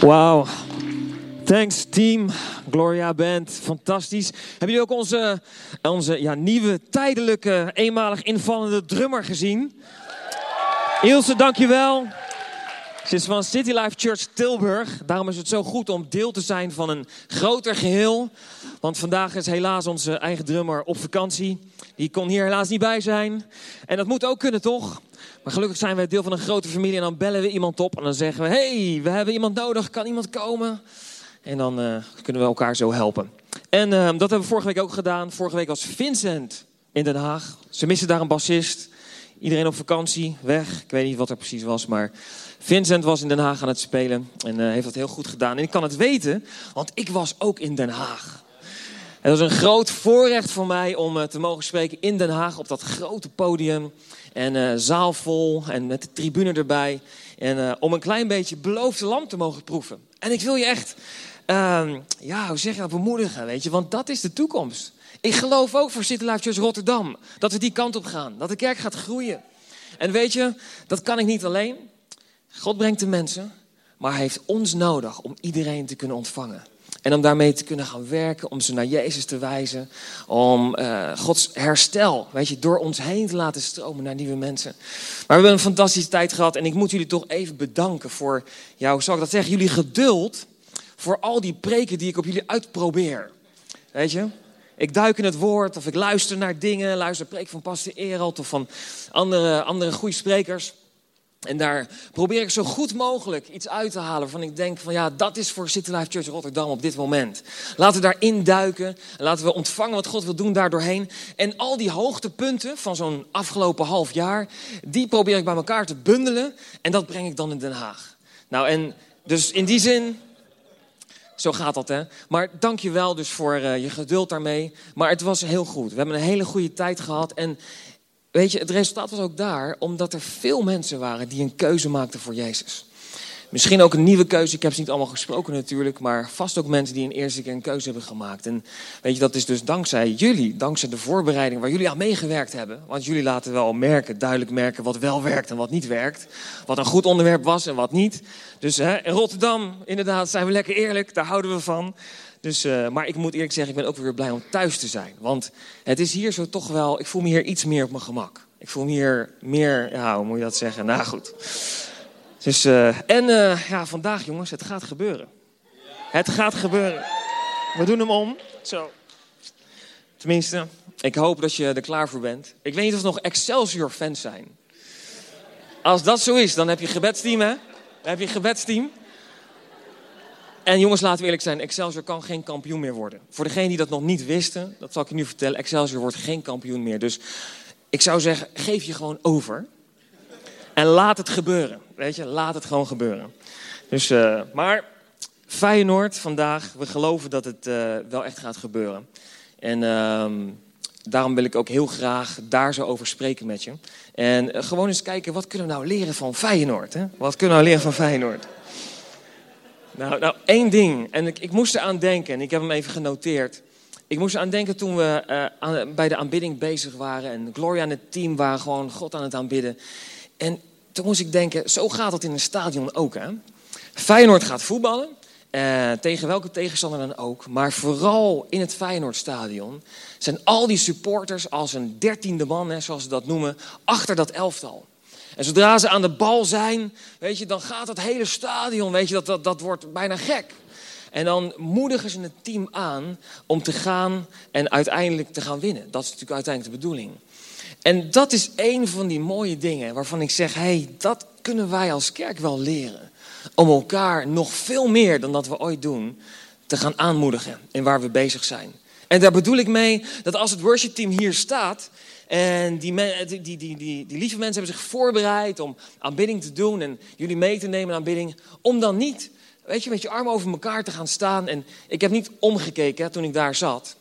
Wauw. Thanks team, Gloria Band, fantastisch. Hebben jullie ook onze, onze ja, nieuwe tijdelijke eenmalig invallende drummer gezien? Ilse, dankjewel. Ze is van City Life Church Tilburg. Daarom is het zo goed om deel te zijn van een groter geheel. Want vandaag is helaas onze eigen drummer op vakantie. Die kon hier helaas niet bij zijn. En dat moet ook kunnen, toch? Maar gelukkig zijn wij deel van een grote familie en dan bellen we iemand op en dan zeggen we: hey, we hebben iemand nodig, kan iemand komen? En dan uh, kunnen we elkaar zo helpen. En uh, dat hebben we vorige week ook gedaan. Vorige week was Vincent in Den Haag. Ze missen daar een bassist. Iedereen op vakantie, weg. Ik weet niet wat er precies was, maar Vincent was in Den Haag aan het spelen en uh, heeft dat heel goed gedaan. En ik kan het weten, want ik was ook in Den Haag. Het was een groot voorrecht voor mij om te mogen spreken in Den Haag op dat grote podium. En uh, zaal vol en met de tribune erbij. En uh, om een klein beetje beloofde land te mogen proeven. En ik wil je echt, uh, ja, hoe zeg je dat, bemoedigen, weet je. Want dat is de toekomst. Ik geloof ook voor City Life Church Rotterdam. Dat we die kant op gaan. Dat de kerk gaat groeien. En weet je, dat kan ik niet alleen. God brengt de mensen. Maar hij heeft ons nodig om iedereen te kunnen ontvangen. En om daarmee te kunnen gaan werken, om ze naar Jezus te wijzen. Om uh, Gods herstel, weet je, door ons heen te laten stromen naar nieuwe mensen. Maar we hebben een fantastische tijd gehad. En ik moet jullie toch even bedanken voor, ja, hoe zal ik dat zeggen? Jullie geduld voor al die preken die ik op jullie uitprobeer. Weet je? Ik duik in het woord of ik luister naar dingen. Luister preek van Pastor Erald of van andere, andere goede sprekers. En daar probeer ik zo goed mogelijk iets uit te halen waarvan ik denk van ja, dat is voor City Life Church Rotterdam op dit moment. Laten we daarin duiken en laten we ontvangen wat God wil doen daardoorheen. En al die hoogtepunten van zo'n afgelopen half jaar, die probeer ik bij elkaar te bundelen en dat breng ik dan in Den Haag. Nou en dus in die zin, zo gaat dat hè. Maar dank je wel dus voor uh, je geduld daarmee. Maar het was heel goed. We hebben een hele goede tijd gehad en Weet je, het resultaat was ook daar omdat er veel mensen waren die een keuze maakten voor Jezus. Misschien ook een nieuwe keuze. Ik heb ze niet allemaal gesproken natuurlijk, maar vast ook mensen die een eerste keer een keuze hebben gemaakt. En weet je, dat is dus dankzij jullie, dankzij de voorbereiding waar jullie aan meegewerkt hebben. Want jullie laten wel merken, duidelijk merken wat wel werkt en wat niet werkt. Wat een goed onderwerp was en wat niet. Dus hè, in Rotterdam, inderdaad, zijn we lekker eerlijk, daar houden we van. Dus, uh, maar ik moet eerlijk zeggen, ik ben ook weer blij om thuis te zijn. Want het is hier zo toch wel, ik voel me hier iets meer op mijn gemak. Ik voel me hier meer, ja, hoe moet je dat zeggen? Nou goed. Dus, uh, en uh, ja, vandaag jongens, het gaat gebeuren. Het gaat gebeuren. We doen hem om. Zo. Tenminste, ik hoop dat je er klaar voor bent. Ik weet niet of er nog Excelsior-fans zijn. Als dat zo is, dan heb je gebedsteam, hè? Dan heb je gebedsteam. En jongens, laten we eerlijk zijn, Excelsior kan geen kampioen meer worden. Voor degenen die dat nog niet wisten, dat zal ik je nu vertellen, Excelsior wordt geen kampioen meer. Dus ik zou zeggen, geef je gewoon over. En laat het gebeuren. Weet je, laat het gewoon gebeuren. Dus, uh, maar Feyenoord vandaag, we geloven dat het uh, wel echt gaat gebeuren. En uh, daarom wil ik ook heel graag daar zo over spreken met je. En uh, gewoon eens kijken, wat kunnen we nou leren van Feyenoord? Hè? Wat kunnen we nou leren van Feyenoord? Nou, nou één ding. En ik, ik moest eraan denken, en ik heb hem even genoteerd. Ik moest eraan denken toen we uh, aan, bij de aanbidding bezig waren. En Gloria en het team waren gewoon God aan het aanbidden. En toen moest ik denken, zo gaat het in een stadion ook. Hè? Feyenoord gaat voetballen. Uh, tegen welke tegenstander dan ook. Maar vooral in het Feyenoordstadion zijn al die supporters als een dertiende man, hè, zoals ze dat noemen, achter dat elftal. En zodra ze aan de bal zijn, weet je, dan gaat het hele stadion, weet je, dat, dat, dat wordt bijna gek. En dan moedigen ze het team aan om te gaan en uiteindelijk te gaan winnen. Dat is natuurlijk uiteindelijk de bedoeling. En dat is een van die mooie dingen waarvan ik zeg: hé, hey, dat kunnen wij als kerk wel leren. Om elkaar nog veel meer dan dat we ooit doen, te gaan aanmoedigen in waar we bezig zijn. En daar bedoel ik mee dat als het worshipteam hier staat. En die, die, die, die, lieve mensen hebben zich voorbereid om aanbidding te doen en jullie mee te nemen aan aanbidding. Om dan niet, weet je, met je armen over elkaar te gaan staan. En ik heb niet omgekeken toen ik daar zat.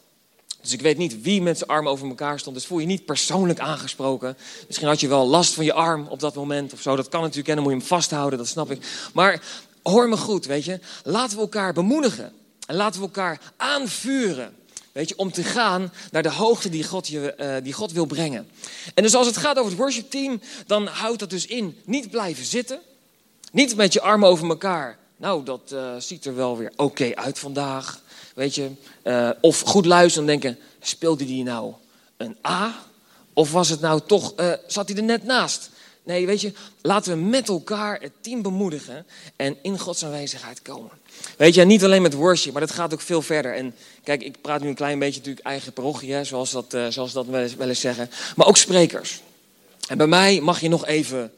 Dus ik weet niet wie met zijn armen over elkaar stond. Dus voel je niet persoonlijk aangesproken. Misschien had je wel last van je arm op dat moment of zo. Dat kan natuurlijk en dan moet je hem vasthouden, dat snap ik. Maar hoor me goed, weet je. Laten we elkaar bemoedigen. En laten we elkaar aanvuren. Weet je, om te gaan naar de hoogte die God, je, uh, die God wil brengen. En dus als het gaat over het worship team, dan houdt dat dus in niet blijven zitten. Niet met je armen over elkaar Nou, dat uh, ziet er wel weer oké uit vandaag. Weet je, uh, of goed luisteren en denken, speelde die nou een A? Of was het nou toch, zat hij er net naast? Nee, weet je, laten we met elkaar het team bemoedigen en in Gods aanwezigheid komen. Weet je, niet alleen met worship, maar dat gaat ook veel verder. En kijk, ik praat nu een klein beetje natuurlijk eigen parochie, zoals, dat, uh, zoals dat wel eens, wel eens zeggen. Maar ook sprekers. En bij mij mag je nog even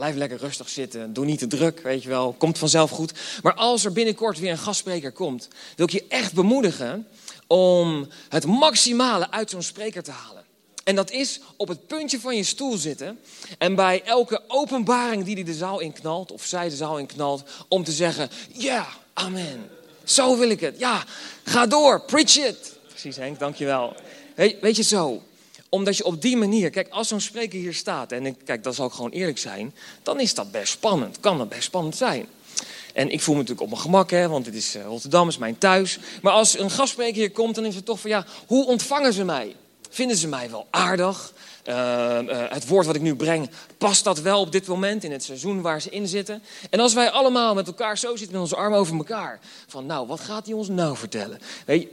Blijf lekker rustig zitten. Doe niet te druk, weet je wel. Komt vanzelf goed. Maar als er binnenkort weer een gastspreker komt, wil ik je echt bemoedigen om het maximale uit zo'n spreker te halen. En dat is op het puntje van je stoel zitten. En bij elke openbaring die hij de zaal in knalt, of zij de zaal in knalt, om te zeggen: Ja, amen. Zo wil ik het. Ja, ga door. Preach it. Precies, Henk, dankjewel. Weet, weet je zo omdat je op die manier, kijk, als zo'n spreker hier staat, en ik, kijk, dat zal ik gewoon eerlijk zijn, dan is dat best spannend. Kan dat best spannend zijn. En ik voel me natuurlijk op mijn gemak, hè, want dit is uh, Rotterdam, is mijn thuis. Maar als een gastspreker hier komt, dan is het toch van ja, hoe ontvangen ze mij? Vinden ze mij wel aardig? Uh, uh, het woord wat ik nu breng, past dat wel op dit moment in het seizoen waar ze in zitten? En als wij allemaal met elkaar zo zitten met onze armen over elkaar, van nou, wat gaat hij ons nou vertellen?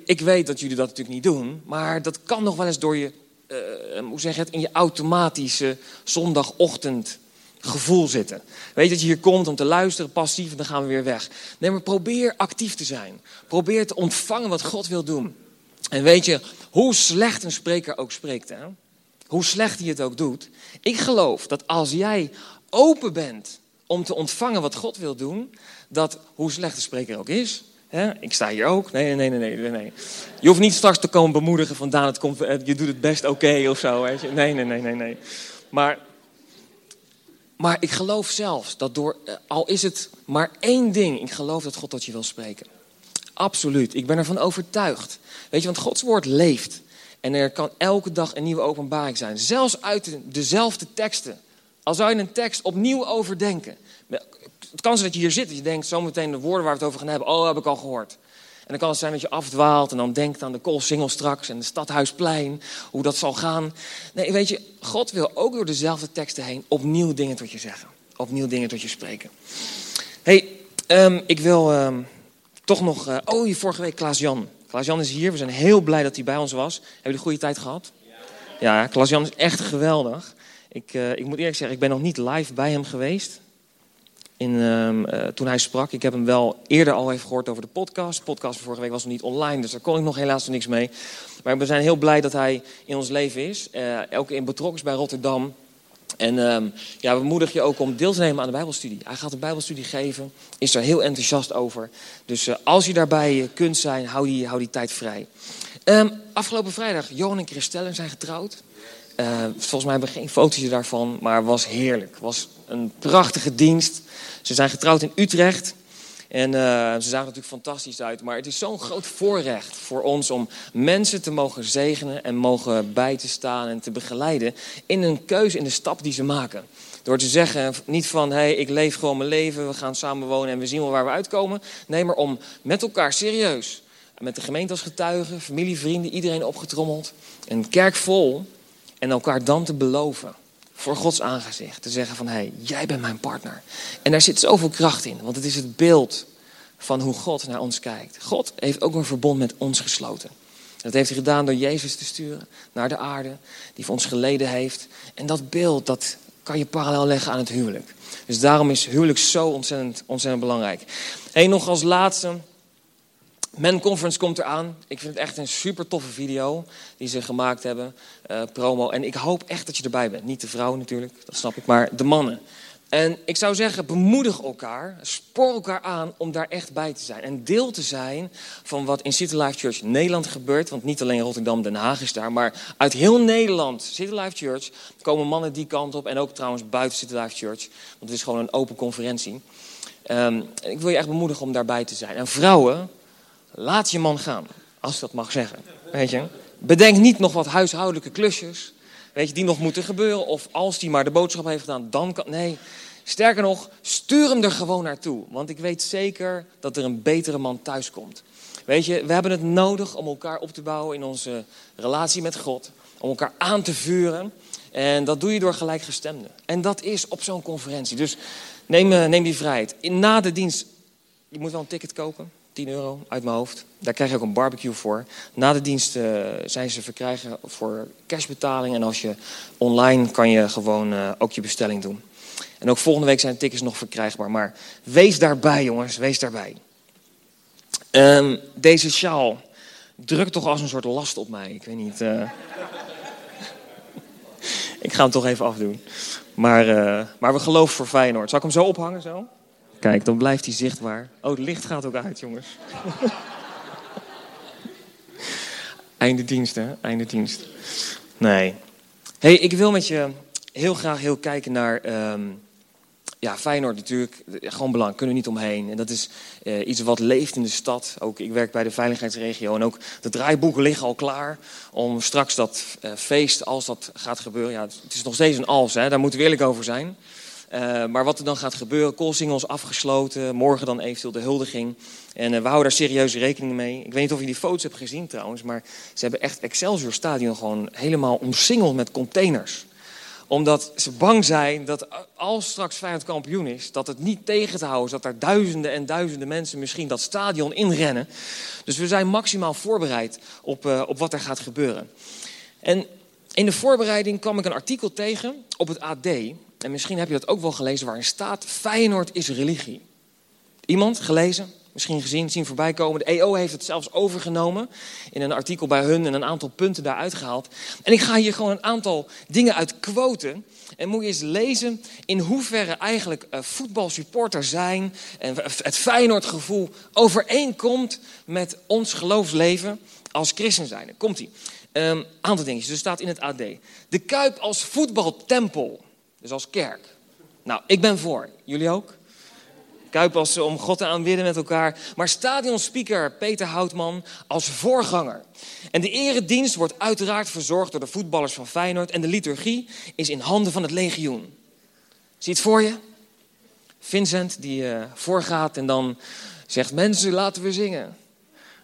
Ik weet dat jullie dat natuurlijk niet doen, maar dat kan nog wel eens door je uh, hoe zeg je het, in je automatische zondagochtend gevoel zitten. Weet dat je hier komt om te luisteren, passief, en dan gaan we weer weg. Nee, maar probeer actief te zijn. Probeer te ontvangen wat God wil doen. En weet je, hoe slecht een spreker ook spreekt, hè? hoe slecht hij het ook doet. Ik geloof dat als jij open bent om te ontvangen wat God wil doen, dat hoe slecht de spreker ook is, ik sta hier ook. Nee, nee, nee, nee, nee. Je hoeft niet straks te komen bemoedigen van Daan, het komt, je doet het best oké of zo. Weet je. Nee, nee, nee, nee, nee. Maar, maar ik geloof zelfs dat door, eh, al is het maar één ding, ik geloof dat God tot je wil spreken. Absoluut, ik ben ervan overtuigd. Weet je, want Gods woord leeft. En er kan elke dag een nieuwe openbaring zijn. Zelfs uit dezelfde teksten. Al zou je een tekst opnieuw overdenken het kan zijn dat je hier zit en je denkt zometeen de woorden waar we het over gaan hebben, oh, heb ik al gehoord. En dan kan het zijn dat je afdwaalt en dan denkt aan de koolsingel straks en de stadhuisplein, hoe dat zal gaan. Nee, weet je, God wil ook door dezelfde teksten heen opnieuw dingen tot je zeggen. Opnieuw dingen tot je spreken. hey, um, ik wil um, toch nog... Uh, oh, vorige week Klaas-Jan. Klaas-Jan is hier, we zijn heel blij dat hij bij ons was. Hebben jullie een goede tijd gehad? Ja, ja Klaas-Jan is echt geweldig. Ik, uh, ik moet eerlijk zeggen, ik ben nog niet live bij hem geweest in, uh, toen hij sprak. Ik heb hem wel eerder al even gehoord over de podcast. De podcast van vorige week was nog niet online, dus daar kon ik nog helaas niks mee. Maar we zijn heel blij dat hij in ons leven is. Elke in betrokken is bij Rotterdam. En uh, ja, we moedigen je ook om deel te nemen aan de Bijbelstudie. Hij gaat een Bijbelstudie geven, is er heel enthousiast over. Dus uh, als je daarbij kunt zijn, hou die, hou die tijd vrij. Um, afgelopen vrijdag, Johan en Christelle zijn getrouwd. Uh, volgens mij hebben we geen foto's daarvan, maar was heerlijk. Was een prachtige dienst. Ze zijn getrouwd in Utrecht. En uh, ze zagen natuurlijk fantastisch uit. Maar het is zo'n groot voorrecht voor ons om mensen te mogen zegenen en mogen bij te staan en te begeleiden in een keuze, in de stap die ze maken. Door te zeggen, niet van, hé, hey, ik leef gewoon mijn leven, we gaan samen wonen en we zien wel waar we uitkomen. Nee, maar om met elkaar serieus, met de gemeente als getuigen, familie, vrienden, iedereen opgetrommeld, een kerk vol en elkaar dan te beloven voor Gods aangezicht. Te zeggen van, hé, hey, jij bent mijn partner. En daar zit zoveel kracht in, want het is het beeld van hoe God naar ons kijkt. God heeft ook een verbond met ons gesloten. Dat heeft hij gedaan door Jezus te sturen naar de aarde, die voor ons geleden heeft. En dat beeld, dat kan je parallel leggen aan het huwelijk. Dus daarom is huwelijk zo ontzettend, ontzettend belangrijk. En nog als laatste, Men Conference komt eraan. Ik vind het echt een super toffe video die ze gemaakt hebben. Uh, promo. En ik hoop echt dat je erbij bent. Niet de vrouwen natuurlijk, dat snap ik, maar de mannen. En ik zou zeggen, bemoedig elkaar, spoor elkaar aan om daar echt bij te zijn. En deel te zijn van wat in City Life Church Nederland gebeurt. Want niet alleen Rotterdam, Den Haag is daar, maar uit heel Nederland, City Life Church, komen mannen die kant op. En ook trouwens buiten City Life Church, want het is gewoon een open conferentie. Um, ik wil je echt bemoedigen om daarbij te zijn. En vrouwen, Laat je man gaan, als je dat mag zeggen. Weet je? Bedenk niet nog wat huishoudelijke klusjes, weet je, die nog moeten gebeuren. Of als die maar de boodschap heeft gedaan, dan kan. Nee, sterker nog, stuur hem er gewoon naartoe. Want ik weet zeker dat er een betere man thuis komt. Weet je, we hebben het nodig om elkaar op te bouwen in onze relatie met God. Om elkaar aan te vuren. En dat doe je door gelijkgestemden. En dat is op zo'n conferentie. Dus neem, eh, neem die vrijheid. Na de dienst je moet wel een ticket kopen. 10 euro uit mijn hoofd. Daar krijg je ook een barbecue voor. Na de dienst uh, zijn ze verkrijgen voor cashbetaling. En als je online kan je gewoon uh, ook je bestelling doen. En ook volgende week zijn tickets nog verkrijgbaar. Maar wees daarbij, jongens, wees daarbij. Um, deze sjaal drukt toch als een soort last op mij. Ik weet niet. Uh... ik ga hem toch even afdoen. Maar, maar we geloven voor Feyenoord. Zal ik hem zo ophangen? Zo? Kijk, dan blijft hij zichtbaar. Oh, het licht gaat ook uit, jongens. Einde dienst, hè? Einde dienst. Nee. hey, ik wil met je heel graag heel kijken naar... Um, ja, Feyenoord natuurlijk, gewoon belang, kunnen we niet omheen. En dat is uh, iets wat leeft in de stad. Ook ik werk bij de veiligheidsregio en ook de draaiboeken liggen al klaar om straks dat uh, feest, als dat gaat gebeuren. Ja, het is nog steeds een als, hè, daar moeten we eerlijk over zijn. Uh, maar wat er dan gaat gebeuren, Koolsingels afgesloten, morgen dan eventueel de huldiging. En uh, we houden daar serieus rekening mee. Ik weet niet of je die foto's hebt gezien trouwens, maar ze hebben echt Excelsior Stadion gewoon helemaal omsingeld met containers. Omdat ze bang zijn dat als straks Feyenoord kampioen is, dat het niet tegen te houden is. Dat er duizenden en duizenden mensen misschien dat stadion inrennen. Dus we zijn maximaal voorbereid op, uh, op wat er gaat gebeuren. En in de voorbereiding kwam ik een artikel tegen op het AD. En misschien heb je dat ook wel gelezen waarin staat: Feyenoord is religie. Iemand gelezen? Misschien gezien, zien voorbij komen. De EO heeft het zelfs overgenomen in een artikel bij hun en een aantal punten daaruit gehaald. En ik ga hier gewoon een aantal dingen uit quoten. En moet je eens lezen in hoeverre eigenlijk uh, voetbalsupporter zijn en het Feyenoord-gevoel overeenkomt met ons geloofsleven als christen zijn. Komt ie. Um, aantal dingetjes. Er staat in het AD. De Kuip als voetbaltempel. Dus als kerk. Nou, ik ben voor. Jullie ook? Kuip als om God te aanbidden met elkaar. Maar stadionspeaker Peter Houtman als voorganger. En de eredienst wordt uiteraard verzorgd door de voetballers van Feyenoord. En de liturgie is in handen van het legioen. Zie het voor je? Vincent die uh, voorgaat en dan zegt mensen laten we zingen.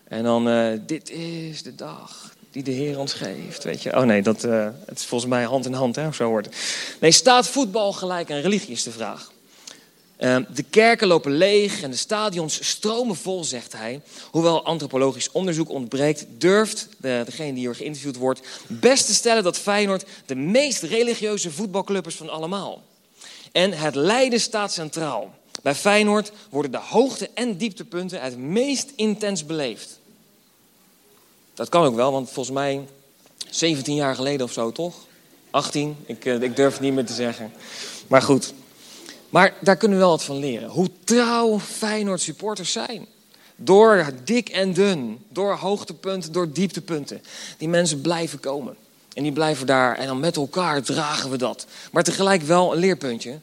En dan uh, dit is de dag die de Heer ons geeft. Weet je? Oh nee, dat, uh, het is volgens mij hand in hand, hè, of zo wordt. Nee, staat voetbal gelijk aan religie, is de vraag. Uh, de kerken lopen leeg en de stadions stromen vol, zegt hij. Hoewel antropologisch onderzoek ontbreekt, durft de, degene die hier geïnterviewd wordt best te stellen dat Feyenoord de meest religieuze voetbalclub is van allemaal. En het lijden staat centraal. Bij Feyenoord worden de hoogte- en dieptepunten het meest intens beleefd. Dat kan ook wel, want volgens mij 17 jaar geleden of zo, toch? 18, ik, eh, ik durf het niet meer te zeggen. Maar goed. Maar daar kunnen we wel wat van leren. Hoe trouw Feyenoord supporters zijn. Door dik en dun, door hoogtepunten, door dieptepunten. Die mensen blijven komen. En die blijven daar en dan met elkaar dragen we dat. Maar tegelijk wel een leerpuntje.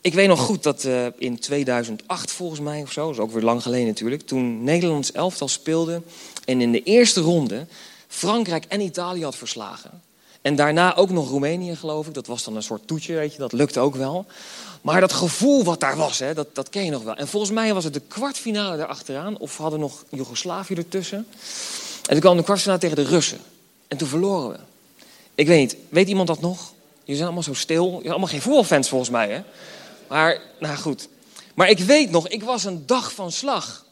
Ik weet nog goed dat uh, in 2008 volgens mij of zo, dat is ook weer lang geleden natuurlijk, toen Nederlands elftal speelde en in de eerste ronde Frankrijk en Italië had verslagen. En daarna ook nog Roemenië, geloof ik. Dat was dan een soort toetje, weet je. Dat lukte ook wel. Maar dat gevoel wat daar was, hè, dat, dat ken je nog wel. En volgens mij was het de kwartfinale daarachteraan. Of we hadden nog Joegoslavië ertussen. En toen kwam de kwartfinale tegen de Russen. En toen verloren we. Ik weet niet, weet iemand dat nog? Jullie zijn allemaal zo stil. Je zijn allemaal geen voetbalfans volgens mij, hè? Maar, nou goed. Maar ik weet nog, ik was een dag van slag.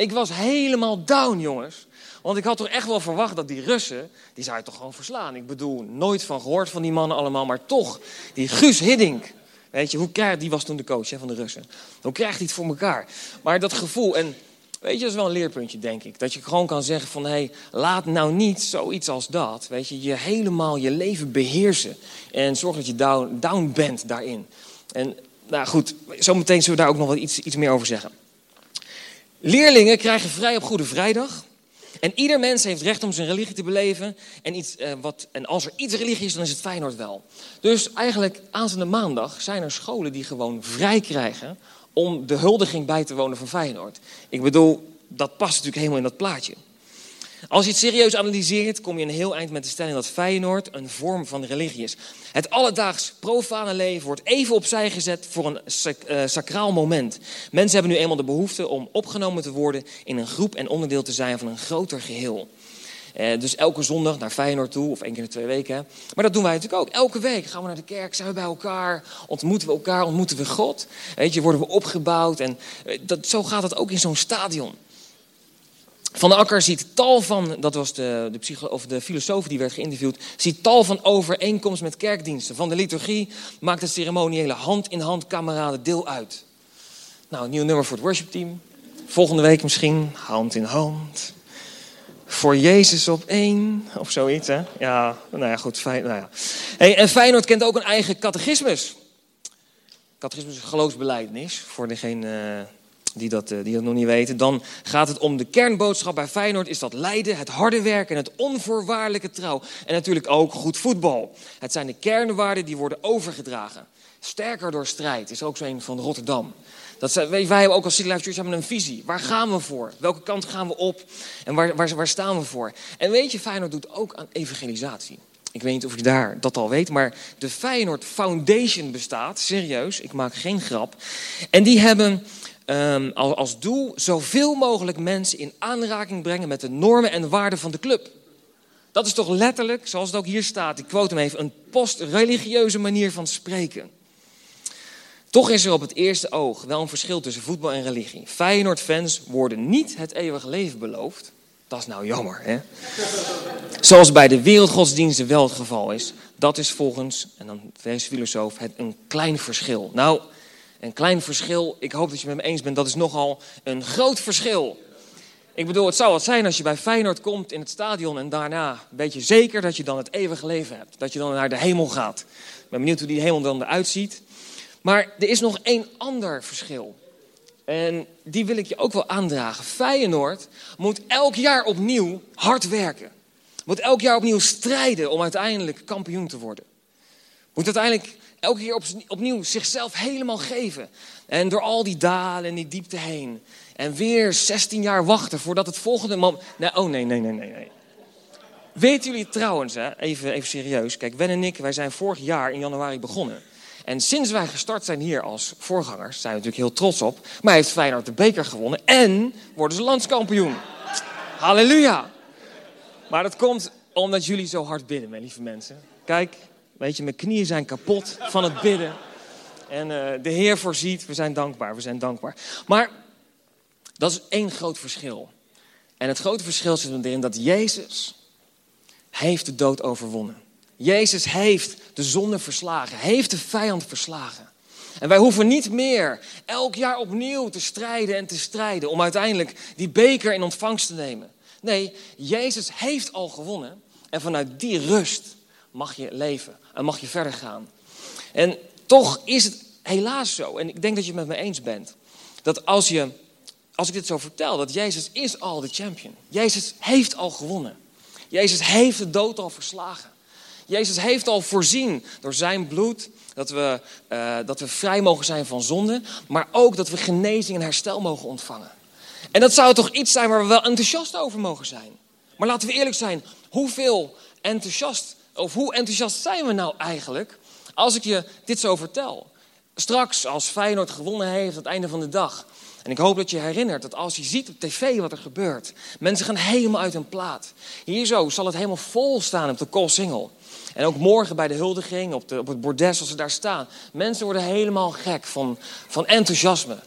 Ik was helemaal down, jongens. Want ik had toch echt wel verwacht dat die Russen, die zou je toch gewoon verslaan. Ik bedoel, nooit van gehoord van die mannen allemaal, maar toch, die Guus Hiddink. Weet je, hoe krijgt, die was toen de coach hè, van de Russen. Hoe krijgt hij het voor elkaar? Maar dat gevoel, en weet je, dat is wel een leerpuntje, denk ik. Dat je gewoon kan zeggen van, hé, hey, laat nou niet zoiets als dat, weet je, je helemaal je leven beheersen. En zorg dat je down, down bent daarin. En nou goed, zometeen zullen we daar ook nog wat iets, iets meer over zeggen. Leerlingen krijgen vrij op Goede Vrijdag. En ieder mens heeft recht om zijn religie te beleven. En, iets, eh, wat, en als er iets religie is, dan is het Feyenoord wel. Dus eigenlijk aanstaande maandag zijn er scholen die gewoon vrij krijgen om de huldiging bij te wonen van Feyenoord. Ik bedoel, dat past natuurlijk helemaal in dat plaatje. Als je het serieus analyseert, kom je een heel eind met de stelling dat Feyenoord een vorm van religie is. Het alledaags profane leven wordt even opzij gezet voor een uh, sacraal moment. Mensen hebben nu eenmaal de behoefte om opgenomen te worden in een groep en onderdeel te zijn van een groter geheel. Eh, dus elke zondag naar Feyenoord toe, of één keer in de twee weken. Maar dat doen wij natuurlijk ook. Elke week gaan we naar de kerk, zijn we bij elkaar, ontmoeten we elkaar, ontmoeten we God. Weet je, worden we opgebouwd. En eh, dat, zo gaat het ook in zo'n stadion. Van de Akker ziet tal van, dat was de, de, psycho, of de filosoof die werd geïnterviewd, ziet tal van overeenkomsten met kerkdiensten. Van de liturgie maakt het ceremoniële hand-in-hand kameraden deel uit. Nou, nieuw nummer voor het worshipteam. Volgende week misschien hand in hand. Voor Jezus op één, of zoiets, hè? Ja, nou ja, goed. Fijn, nou ja. Hey, en Feyenoord kent ook een eigen catechismus. Catechismus is geloofsbeleidnis, voor degene uh, die dat, uh, die dat nog niet weten. Dan gaat het om de kernboodschap bij Feyenoord. Is dat lijden, het harde werken en het onvoorwaardelijke trouw. En natuurlijk ook goed voetbal. Het zijn de kernwaarden die worden overgedragen. Sterker door strijd is ook zo een van Rotterdam. Dat wij, wij hebben ook als City Church hebben een visie. Waar gaan we voor? Welke kant gaan we op? En waar, waar, waar staan we voor? En weet je, Feyenoord doet ook aan evangelisatie. Ik weet niet of je daar dat al weet, maar de Feyenoord Foundation bestaat. Serieus, ik maak geen grap. En die hebben um, als doel zoveel mogelijk mensen in aanraking brengen met de normen en waarden van de club. Dat is toch letterlijk, zoals het ook hier staat, ik quote hem even, een post-religieuze manier van spreken. Toch is er op het eerste oog wel een verschil tussen voetbal en religie. Feyenoord-fans worden niet het eeuwige leven beloofd. Dat is nou jammer, hè? Zoals bij de wereldgodsdiensten wel het geval is. Dat is volgens, en dan deze filosoof, het een klein verschil. Nou, een klein verschil, ik hoop dat je het met me eens bent, dat is nogal een groot verschil. Ik bedoel, het zou wat zijn als je bij Feyenoord komt in het stadion en daarna weet je zeker dat je dan het eeuwige leven hebt. Dat je dan naar de hemel gaat. Ik ben benieuwd hoe die hemel dan eruit ziet. Maar er is nog één ander verschil. En die wil ik je ook wel aandragen. Feyenoord moet elk jaar opnieuw hard werken. Moet elk jaar opnieuw strijden om uiteindelijk kampioen te worden. Moet uiteindelijk elke keer opnieuw zichzelf helemaal geven. En door al die dalen en die diepte heen. En weer 16 jaar wachten voordat het volgende moment. Nee, oh nee, nee, nee, nee, nee. Weten jullie trouwens, hè, even, even serieus. Kijk, Wen en ik, wij zijn vorig jaar in januari begonnen. En sinds wij gestart zijn hier als voorgangers, zijn we natuurlijk heel trots op. Maar heeft Feyenoord de beker gewonnen en worden ze landskampioen. Halleluja. Maar dat komt omdat jullie zo hard bidden, mijn lieve mensen. Kijk, weet je, mijn knieën zijn kapot van het bidden. En uh, de Heer voorziet, we zijn dankbaar, we zijn dankbaar. Maar dat is één groot verschil. En het grote verschil zit erin dat Jezus heeft de dood overwonnen. Jezus heeft de zonde verslagen, heeft de vijand verslagen. En wij hoeven niet meer elk jaar opnieuw te strijden en te strijden om uiteindelijk die beker in ontvangst te nemen. Nee, Jezus heeft al gewonnen en vanuit die rust mag je leven en mag je verder gaan. En toch is het helaas zo, en ik denk dat je het met me eens bent, dat als, je, als ik dit zo vertel, dat Jezus is al de champion. Jezus heeft al gewonnen. Jezus heeft de dood al verslagen. Jezus heeft al voorzien door zijn bloed dat we, uh, dat we vrij mogen zijn van zonde, maar ook dat we genezing en herstel mogen ontvangen. En dat zou toch iets zijn waar we wel enthousiast over mogen zijn. Maar laten we eerlijk zijn, hoeveel enthousiast, of hoe enthousiast zijn we nou eigenlijk als ik je dit zo vertel? Straks, als Feyenoord gewonnen heeft aan het einde van de dag. En ik hoop dat je herinnert dat als je ziet op tv wat er gebeurt, mensen gaan helemaal uit hun plaat. Hier zo zal het helemaal vol staan op de Koolsingel. En ook morgen bij de huldiging, op, de, op het bordes als ze daar staan. Mensen worden helemaal gek van, van enthousiasme.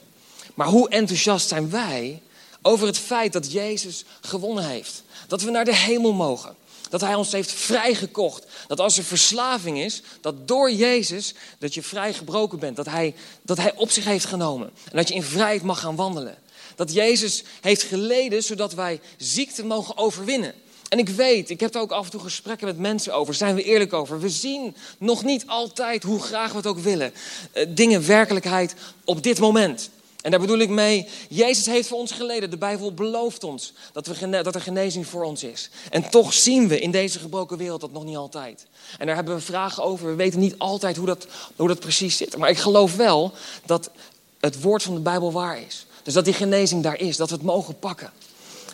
Maar hoe enthousiast zijn wij over het feit dat Jezus gewonnen heeft? Dat we naar de hemel mogen. Dat Hij ons heeft vrijgekocht. Dat als er verslaving is, dat door Jezus dat je vrijgebroken bent. Dat hij, dat hij op zich heeft genomen. En dat je in vrijheid mag gaan wandelen. Dat Jezus heeft geleden zodat wij ziekte mogen overwinnen. En ik weet, ik heb er ook af en toe gesprekken met mensen over, zijn we eerlijk over. We zien nog niet altijd, hoe graag we het ook willen, eh, dingen werkelijkheid op dit moment. En daar bedoel ik mee, Jezus heeft voor ons geleden. De Bijbel belooft ons dat, we, dat er genezing voor ons is. En toch zien we in deze gebroken wereld dat nog niet altijd. En daar hebben we vragen over. We weten niet altijd hoe dat, hoe dat precies zit. Maar ik geloof wel dat het woord van de Bijbel waar is. Dus dat die genezing daar is, dat we het mogen pakken.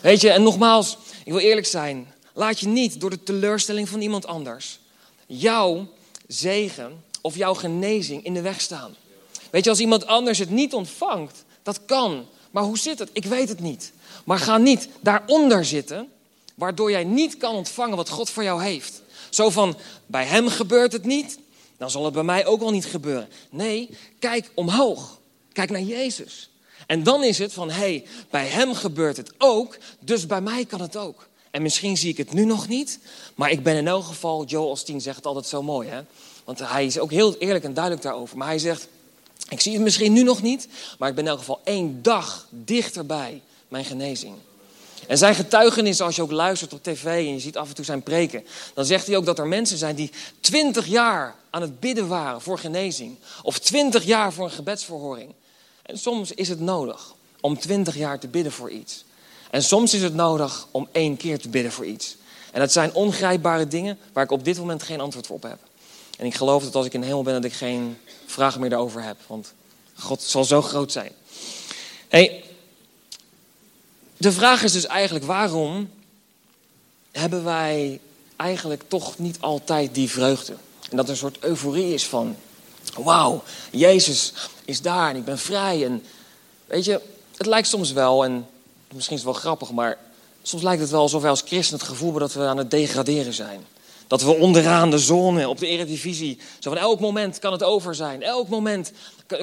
Weet je, en nogmaals, ik wil eerlijk zijn. Laat je niet door de teleurstelling van iemand anders jouw zegen of jouw genezing in de weg staan. Weet je, als iemand anders het niet ontvangt, dat kan. Maar hoe zit het? Ik weet het niet. Maar ga niet daaronder zitten. waardoor jij niet kan ontvangen wat God voor jou heeft. Zo van, bij hem gebeurt het niet, dan zal het bij mij ook wel niet gebeuren. Nee, kijk omhoog. Kijk naar Jezus. En dan is het van, hé, hey, bij hem gebeurt het ook, dus bij mij kan het ook. En misschien zie ik het nu nog niet, maar ik ben in elk geval, Joel Osteen zegt het altijd zo mooi, hè? Want hij is ook heel eerlijk en duidelijk daarover. Maar hij zegt, ik zie het misschien nu nog niet, maar ik ben in elk geval één dag dichterbij mijn genezing. En zijn getuigenis, als je ook luistert op tv en je ziet af en toe zijn preken, dan zegt hij ook dat er mensen zijn die twintig jaar aan het bidden waren voor genezing. Of twintig jaar voor een gebedsverhoring. En soms is het nodig om twintig jaar te bidden voor iets. En soms is het nodig om één keer te bidden voor iets. En dat zijn ongrijpbare dingen waar ik op dit moment geen antwoord op heb. En ik geloof dat als ik in de hemel ben, dat ik geen vragen meer daarover heb. Want God zal zo groot zijn. Hey, de vraag is dus eigenlijk waarom hebben wij eigenlijk toch niet altijd die vreugde? En dat er een soort euforie is van, wauw, Jezus is daar en ik ben vrij. En weet je, het lijkt soms wel, en misschien is het wel grappig, maar soms lijkt het wel alsof wij als christen het gevoel hebben dat we aan het degraderen zijn. Dat we onderaan de zone op de eredivisie, zo van elk moment kan het over zijn. Elk moment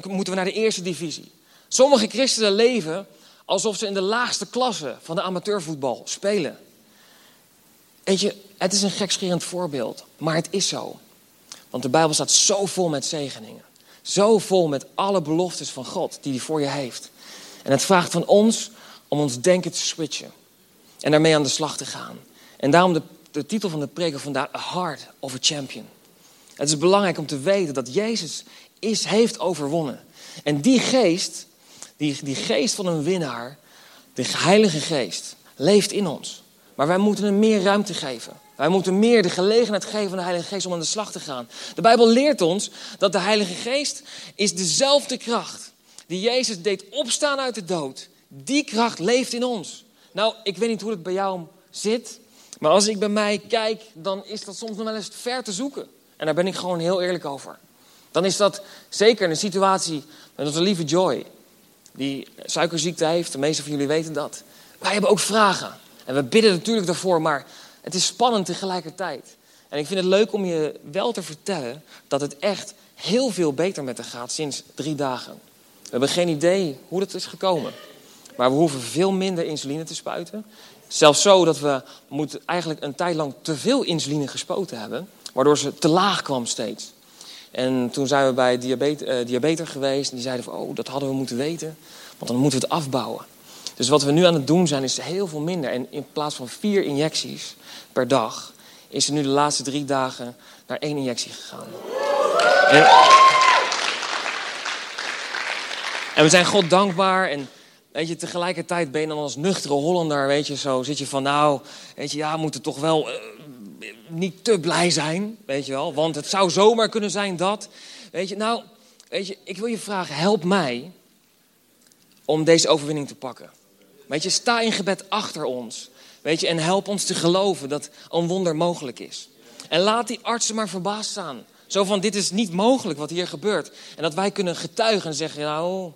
moeten we naar de eerste divisie. Sommige christenen leven alsof ze in de laagste klasse van de amateurvoetbal spelen. Weet je, het is een gekscherend voorbeeld, maar het is zo. Want de Bijbel staat zo vol met zegeningen. Zo vol met alle beloftes van God die hij voor je heeft. En het vraagt van ons om ons denken te switchen. En daarmee aan de slag te gaan. En daarom de, de titel van de preek vandaag, A Heart of a Champion. Het is belangrijk om te weten dat Jezus is, heeft overwonnen. En die geest, die, die geest van een winnaar, de Heilige Geest, leeft in ons. Maar wij moeten hem meer ruimte geven. Wij moeten meer de gelegenheid geven aan de Heilige Geest om aan de slag te gaan. De Bijbel leert ons dat de Heilige Geest is dezelfde kracht die Jezus deed opstaan uit de dood. Die kracht leeft in ons. Nou, ik weet niet hoe het bij jou zit, maar als ik bij mij kijk, dan is dat soms nog wel eens ver te zoeken. En daar ben ik gewoon heel eerlijk over. Dan is dat zeker een situatie met onze lieve Joy, die suikerziekte heeft, de meeste van jullie weten dat. Wij hebben ook vragen. En we bidden natuurlijk daarvoor, maar het is spannend tegelijkertijd. En ik vind het leuk om je wel te vertellen dat het echt heel veel beter met haar gaat sinds drie dagen. We hebben geen idee hoe dat is gekomen. Maar we hoeven veel minder insuline te spuiten. Zelfs zo dat we moeten eigenlijk een tijd lang te veel insuline gespoten hebben. Waardoor ze te laag kwam steeds. En toen zijn we bij diabetes, uh, diabeter geweest. En die zeiden van, oh, dat hadden we moeten weten. Want dan moeten we het afbouwen. Dus wat we nu aan het doen zijn, is heel veel minder. En in plaats van vier injecties per dag, is ze nu de laatste drie dagen naar één injectie gegaan. En, en we zijn God dankbaar. En weet je, tegelijkertijd ben je dan als nuchtere Hollander, weet je, zo zit je van, nou, weet je, ja, we moeten toch wel uh, niet te blij zijn, weet je wel. Want het zou zomaar kunnen zijn dat, weet je, nou, weet je, ik wil je vragen, help mij om deze overwinning te pakken. Weet je, sta in gebed achter ons. Weet je, en help ons te geloven dat een wonder mogelijk is. En laat die artsen maar verbaasd staan. Zo van, dit is niet mogelijk wat hier gebeurt. En dat wij kunnen getuigen en zeggen, nou,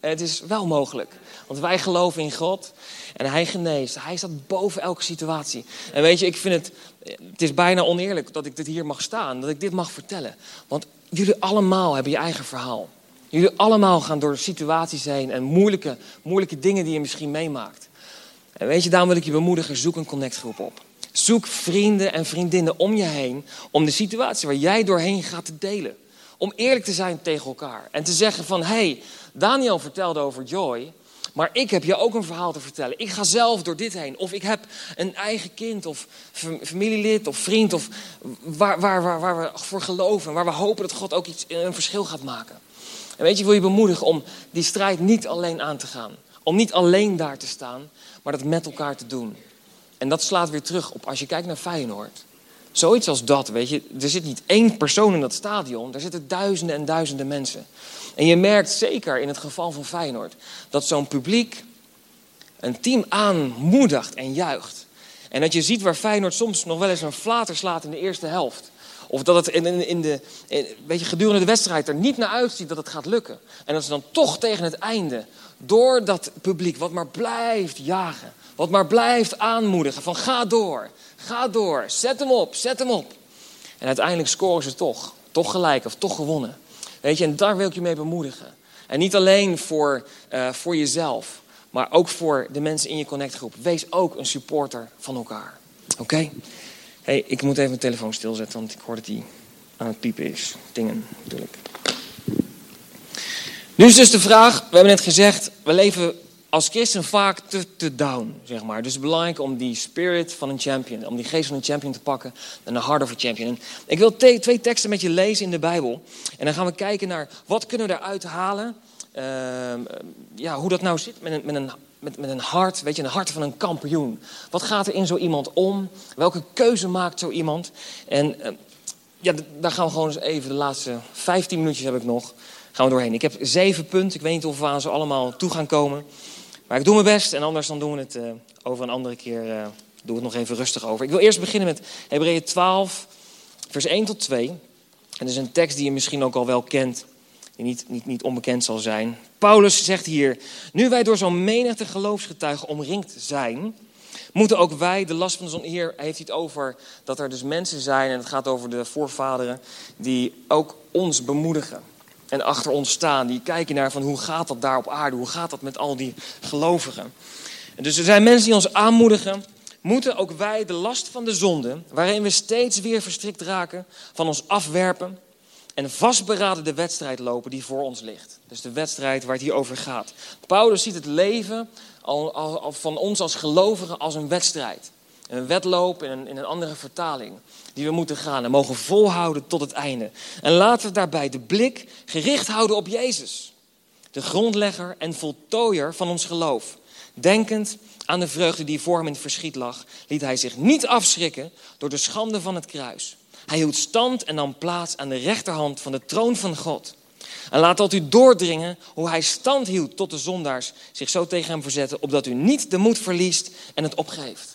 het is wel mogelijk. Want wij geloven in God en Hij geneest. Hij staat boven elke situatie. En weet je, ik vind het, het is bijna oneerlijk dat ik dit hier mag staan. Dat ik dit mag vertellen. Want jullie allemaal hebben je eigen verhaal. Jullie allemaal gaan door situaties heen en moeilijke, moeilijke dingen die je misschien meemaakt. En weet je, daarom wil ik je bemoedigen, zoek een connectgroep op. Zoek vrienden en vriendinnen om je heen om de situatie waar jij doorheen gaat te delen. Om eerlijk te zijn tegen elkaar en te zeggen van, hé, hey, Daniel vertelde over Joy, maar ik heb je ook een verhaal te vertellen. Ik ga zelf door dit heen. Of ik heb een eigen kind of familielid of vriend of waar, waar, waar, waar we voor geloven. Waar we hopen dat God ook iets, een verschil gaat maken. En weet je, ik wil je bemoedigen om die strijd niet alleen aan te gaan. Om niet alleen daar te staan, maar dat met elkaar te doen. En dat slaat weer terug op als je kijkt naar Feyenoord. Zoiets als dat, weet je. Er zit niet één persoon in dat stadion. Er zitten duizenden en duizenden mensen. En je merkt zeker in het geval van Feyenoord... dat zo'n publiek een team aanmoedigt en juicht. En dat je ziet waar Feyenoord soms nog wel eens een flater slaat in de eerste helft Of dat het in, in de, weet je, gedurende de wedstrijd er niet naar uitziet dat het gaat lukken. En dat ze dan toch tegen het einde, door dat publiek wat maar blijft jagen, wat maar blijft aanmoedigen van ga door, ga door, zet hem op, zet hem op. En uiteindelijk scoren ze toch, toch gelijk of toch gewonnen. Weet je, en daar wil ik je mee bemoedigen. En niet alleen voor, uh, voor jezelf, maar ook voor de mensen in je connectgroep. Wees ook een supporter van elkaar. Oké? hey, ik moet even mijn telefoon stilzetten, want ik hoor dat die aan het piepen is. Dingen, natuurlijk. Nu is dus de vraag, we hebben net gezegd, we leven als christen vaak te, te down, zeg maar. Dus het is belangrijk om die spirit van een champion, om die geest van een champion te pakken en een heart of a champion. En ik wil twee teksten met je lezen in de Bijbel. En dan gaan we kijken naar wat kunnen we daaruit halen. Uh, ja, hoe dat nou zit met een, met een met, met een hart, weet je, een hart van een kampioen. Wat gaat er in zo iemand om? Welke keuze maakt zo iemand? En uh, ja, daar gaan we gewoon eens even, de laatste 15 minuutjes heb ik nog, gaan we doorheen. Ik heb zeven punten, ik weet niet of we aan ze allemaal toe gaan komen. Maar ik doe mijn best en anders dan doen we het uh, over een andere keer, uh, het nog even rustig over. Ik wil eerst beginnen met Hebreeën 12, vers 1 tot 2. En dat is een tekst die je misschien ook al wel kent die niet, niet, niet onbekend zal zijn. Paulus zegt hier, nu wij door zo'n menigte geloofsgetuigen omringd zijn, moeten ook wij de last van de zon. Hier heeft hij het over dat er dus mensen zijn, en het gaat over de voorvaderen, die ook ons bemoedigen. En achter ons staan, die kijken naar van hoe gaat dat daar op aarde, hoe gaat dat met al die gelovigen. En dus er zijn mensen die ons aanmoedigen, moeten ook wij de last van de zonde, waarin we steeds weer verstrikt raken, van ons afwerpen en vastberaden de wedstrijd lopen die voor ons ligt. Dus de wedstrijd waar het hier over gaat. Paulus ziet het leven van ons als gelovigen als een wedstrijd. Een wedloop in een, in een andere vertaling. Die we moeten gaan en mogen volhouden tot het einde. En laten we daarbij de blik gericht houden op Jezus. De grondlegger en voltooier van ons geloof. Denkend aan de vreugde die voor hem in het verschiet lag, liet hij zich niet afschrikken door de schande van het kruis. Hij hield stand en nam plaats aan de rechterhand van de troon van God. En laat dat u doordringen hoe hij stand hield tot de zondaars zich zo tegen hem verzetten, opdat u niet de moed verliest en het opgeeft.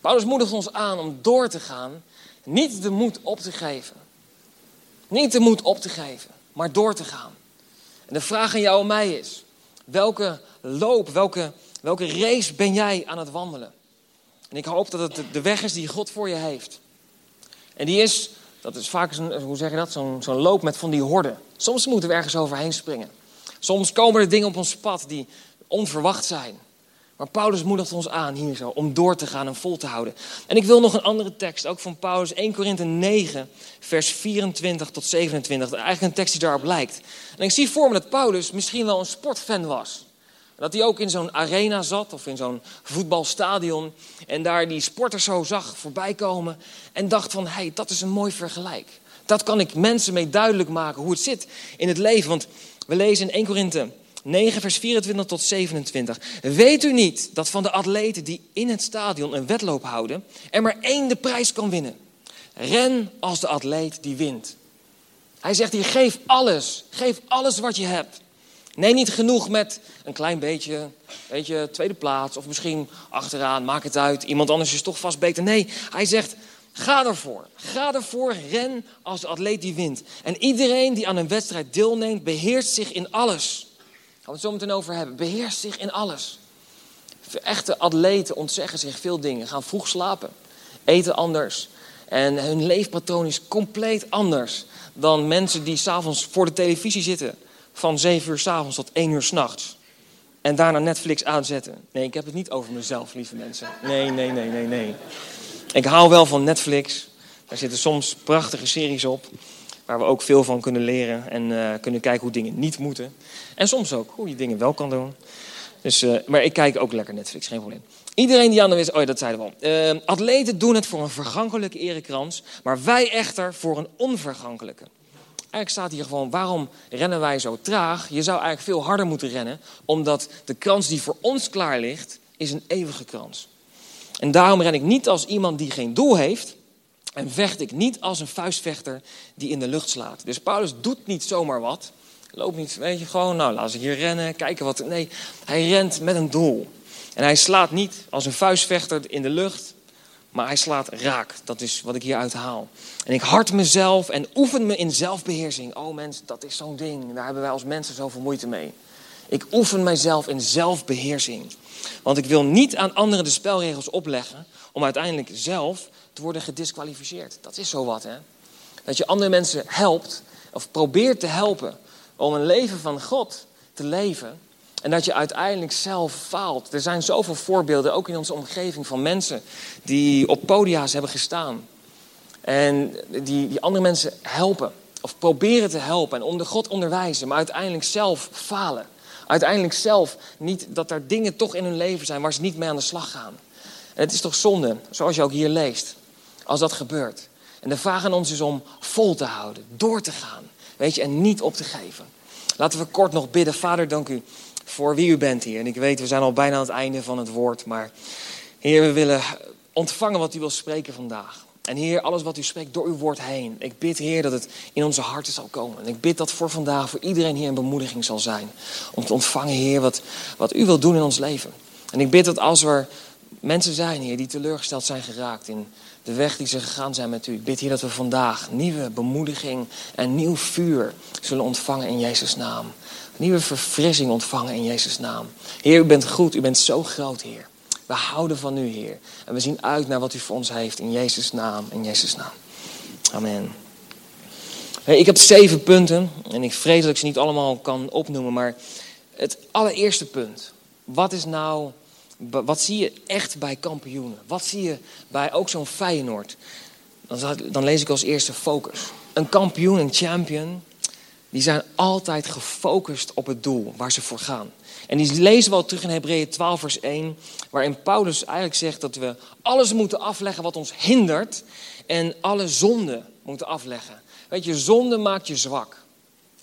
Paulus moedigt ons aan om door te gaan, niet de moed op te geven. Niet de moed op te geven, maar door te gaan. En de vraag aan jou en mij is, welke loop, welke, welke race ben jij aan het wandelen? En ik hoop dat het de weg is die God voor je heeft. En die is, dat is vaak, een, hoe zeg je dat, zo'n zo'n loop met van die horden. Soms moeten we ergens overheen springen. Soms komen er dingen op ons pad die onverwacht zijn. Maar Paulus moedigt ons aan hier zo, om door te gaan en vol te houden. En ik wil nog een andere tekst, ook van Paulus, 1 Korinthe 9, vers 24 tot 27. Eigenlijk een tekst die daarop lijkt. En ik zie voor me dat Paulus misschien wel een sportfan was. Dat hij ook in zo'n arena zat of in zo'n voetbalstadion. En daar die sporters zo zag voorbij komen. En dacht van, hé, hey, dat is een mooi vergelijk. Dat kan ik mensen mee duidelijk maken hoe het zit in het leven. Want we lezen in 1 Korinthe 9, vers 24 tot 27. Weet u niet dat van de atleten die in het stadion een wedloop houden, er maar één de prijs kan winnen? Ren als de atleet die wint. Hij zegt hier, geef alles. Geef alles wat je hebt. Nee, niet genoeg met een klein beetje, weet je, tweede plaats of misschien achteraan, maak het uit, iemand anders is toch vast beter. Nee, hij zegt, ga ervoor. Ga ervoor, ren als de atleet die wint. En iedereen die aan een wedstrijd deelneemt, beheerst zich in alles. Gaan we het zo meteen over hebben. Beheerst zich in alles. Echte atleten ontzeggen zich veel dingen, gaan vroeg slapen, eten anders. En hun leefpatroon is compleet anders dan mensen die s'avonds voor de televisie zitten van 7 uur s avonds tot 1 uur s'nachts. En daarna Netflix aanzetten. Nee, ik heb het niet over mezelf, lieve mensen. Nee, nee, nee, nee, nee. Ik hou wel van Netflix. Daar zitten soms prachtige series op. Waar we ook veel van kunnen leren. En uh, kunnen kijken hoe dingen niet moeten. En soms ook hoe je dingen wel kan doen. Dus, uh, maar ik kijk ook lekker Netflix, geen probleem. Iedereen die aan de is, oh ja, dat zeiden we al. Uh, atleten doen het voor een vergankelijke erekrans. Maar wij echter voor een onvergankelijke. Eigenlijk staat hier gewoon, waarom rennen wij zo traag? Je zou eigenlijk veel harder moeten rennen, omdat de krans die voor ons klaar ligt, is een eeuwige krans. En daarom ren ik niet als iemand die geen doel heeft, en vecht ik niet als een vuistvechter die in de lucht slaat. Dus Paulus doet niet zomaar wat. Loopt niet, weet je, gewoon, nou, laat ze hier rennen, kijken wat. Nee, hij rent met een doel. En hij slaat niet als een vuistvechter in de lucht, maar hij slaat raak. Dat is wat ik hier uithaal. En ik hart mezelf en oefen me in zelfbeheersing. Oh mensen, dat is zo'n ding. Daar hebben wij als mensen zoveel moeite mee. Ik oefen mijzelf in zelfbeheersing. Want ik wil niet aan anderen de spelregels opleggen om uiteindelijk zelf te worden gedisqualificeerd. Dat is zo wat, hè? Dat je andere mensen helpt of probeert te helpen om een leven van God te leven. En dat je uiteindelijk zelf faalt. Er zijn zoveel voorbeelden, ook in onze omgeving, van mensen die op podia's hebben gestaan. En die, die andere mensen helpen. Of proberen te helpen en onder God onderwijzen, maar uiteindelijk zelf falen. Uiteindelijk zelf niet dat er dingen toch in hun leven zijn waar ze niet mee aan de slag gaan. Het is toch zonde, zoals je ook hier leest, als dat gebeurt. En de vraag aan ons is om vol te houden, door te gaan, weet je, en niet op te geven. Laten we kort nog bidden. Vader, dank u voor wie u bent hier. En ik weet, we zijn al bijna aan het einde van het woord, maar Heer, we willen ontvangen wat u wil spreken vandaag. En Heer, alles wat u spreekt door uw woord heen. Ik bid, Heer, dat het in onze harten zal komen. En ik bid dat voor vandaag, voor iedereen hier een bemoediging zal zijn. Om te ontvangen, Heer, wat, wat u wilt doen in ons leven. En ik bid dat als er mensen zijn, Heer, die teleurgesteld zijn geraakt in de weg die ze gegaan zijn met u. Ik bid, Heer, dat we vandaag nieuwe bemoediging en nieuw vuur zullen ontvangen in Jezus' naam. Nieuwe verfrissing ontvangen in Jezus' naam. Heer, u bent goed, u bent zo groot, Heer. We houden van u, Heer. En we zien uit naar wat u voor ons heeft in Jezus' naam. In Jezus' naam. Amen. ik heb zeven punten en ik vrees dat ik ze niet allemaal kan opnoemen, maar het allereerste punt. Wat is nou, wat zie je echt bij kampioenen? Wat zie je bij ook zo'n Feyenoord? Dan, dan lees ik als eerste focus. Een kampioen, een champion, die zijn altijd gefocust op het doel waar ze voor gaan. En die lezen we al terug in Hebreeën 12, vers 1, waarin Paulus eigenlijk zegt dat we alles moeten afleggen wat ons hindert en alle zonde moeten afleggen. Weet je, zonde maakt je zwak.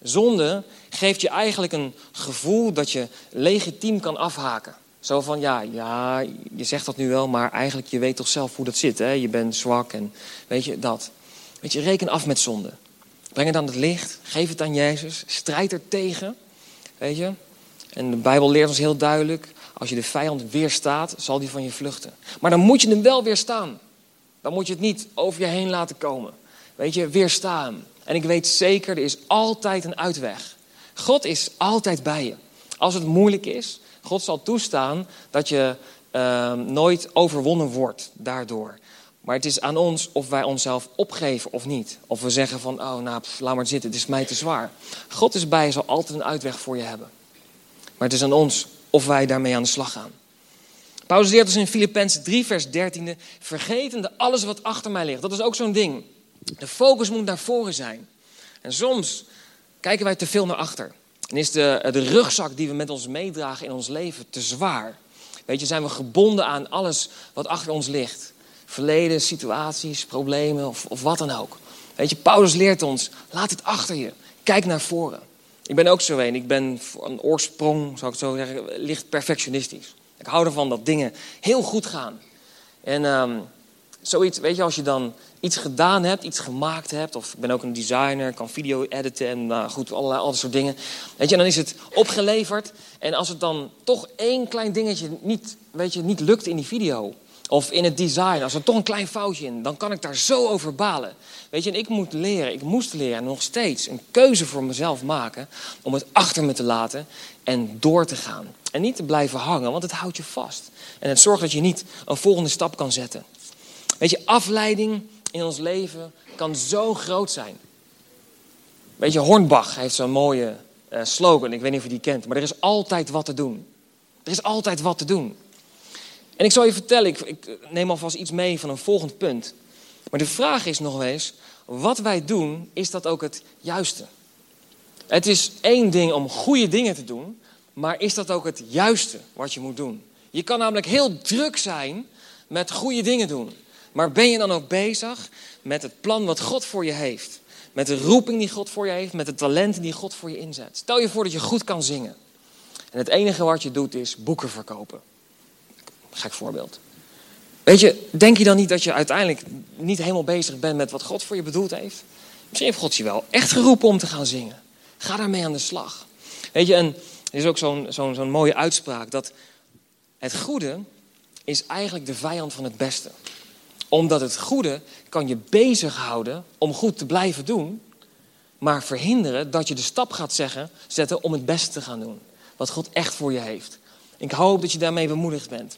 Zonde geeft je eigenlijk een gevoel dat je legitiem kan afhaken. Zo van, ja, ja, je zegt dat nu wel, maar eigenlijk je weet toch zelf hoe dat zit. Hè? Je bent zwak en weet je, dat. Weet je, reken af met zonde. Breng het aan het licht, geef het aan Jezus, strijd er tegen. Weet je, en de Bijbel leert ons heel duidelijk: als je de vijand weerstaat, zal die van je vluchten. Maar dan moet je hem wel weerstaan. Dan moet je het niet over je heen laten komen. Weet je, weerstaan. En ik weet zeker, er is altijd een uitweg. God is altijd bij je. Als het moeilijk is, God zal toestaan dat je uh, nooit overwonnen wordt daardoor. Maar het is aan ons of wij onszelf opgeven of niet. Of we zeggen van, oh nou, laat maar zitten, het is mij te zwaar. God is bij zal altijd een uitweg voor je hebben. Maar het is aan ons of wij daarmee aan de slag gaan. Paulus leert ons in Filippenzen 3, vers 13: vergetende alles wat achter mij ligt. Dat is ook zo'n ding. De focus moet naar voren zijn. En soms kijken wij te veel naar achter. En is de, de rugzak die we met ons meedragen in ons leven te zwaar. Weet je, zijn we gebonden aan alles wat achter ons ligt. Verleden, situaties, problemen of, of wat dan ook. Weet je, Paulus leert ons, laat het achter je. Kijk naar voren. Ik ben ook zo een. Ik ben een oorsprong, zou ik zo zeggen, licht perfectionistisch. Ik hou ervan dat dingen heel goed gaan. En um, zoiets, weet je, als je dan iets gedaan hebt, iets gemaakt hebt, of ik ben ook een designer, kan video editen en uh, goed, allerlei al dat soort dingen. Weet je, dan is het opgeleverd. En als het dan toch één klein dingetje niet, weet je, niet lukt in die video, of in het design, als er toch een klein foutje in, dan kan ik daar zo over balen. Weet je, en ik moet leren, ik moest leren en nog steeds een keuze voor mezelf maken om het achter me te laten en door te gaan. En niet te blijven hangen, want het houdt je vast. En het zorgt dat je niet een volgende stap kan zetten. Weet je, afleiding in ons leven kan zo groot zijn. Weet je, Hornbach heeft zo'n mooie uh, slogan, ik weet niet of je die kent, maar er is altijd wat te doen. Er is altijd wat te doen. En ik zal je vertellen, ik, ik neem alvast iets mee van een volgend punt. Maar de vraag is nog eens, wat wij doen, is dat ook het juiste? Het is één ding om goede dingen te doen, maar is dat ook het juiste wat je moet doen? Je kan namelijk heel druk zijn met goede dingen doen. Maar ben je dan ook bezig met het plan wat God voor je heeft? Met de roeping die God voor je heeft, met de talenten die God voor je inzet. Stel je voor dat je goed kan zingen. En het enige wat je doet is boeken verkopen. Gek voorbeeld. Weet je, denk je dan niet dat je uiteindelijk niet helemaal bezig bent met wat God voor je bedoeld heeft? Misschien heeft God je wel echt geroepen om te gaan zingen. Ga daarmee aan de slag. Weet je, en er is ook zo'n zo'n zo'n mooie uitspraak dat het goede is eigenlijk de vijand van het beste. Omdat het goede kan je bezighouden om goed te blijven doen, maar verhinderen dat je de stap gaat zeggen, zetten om het beste te gaan doen. Wat God echt voor je heeft. Ik hoop dat je daarmee bemoedigd bent.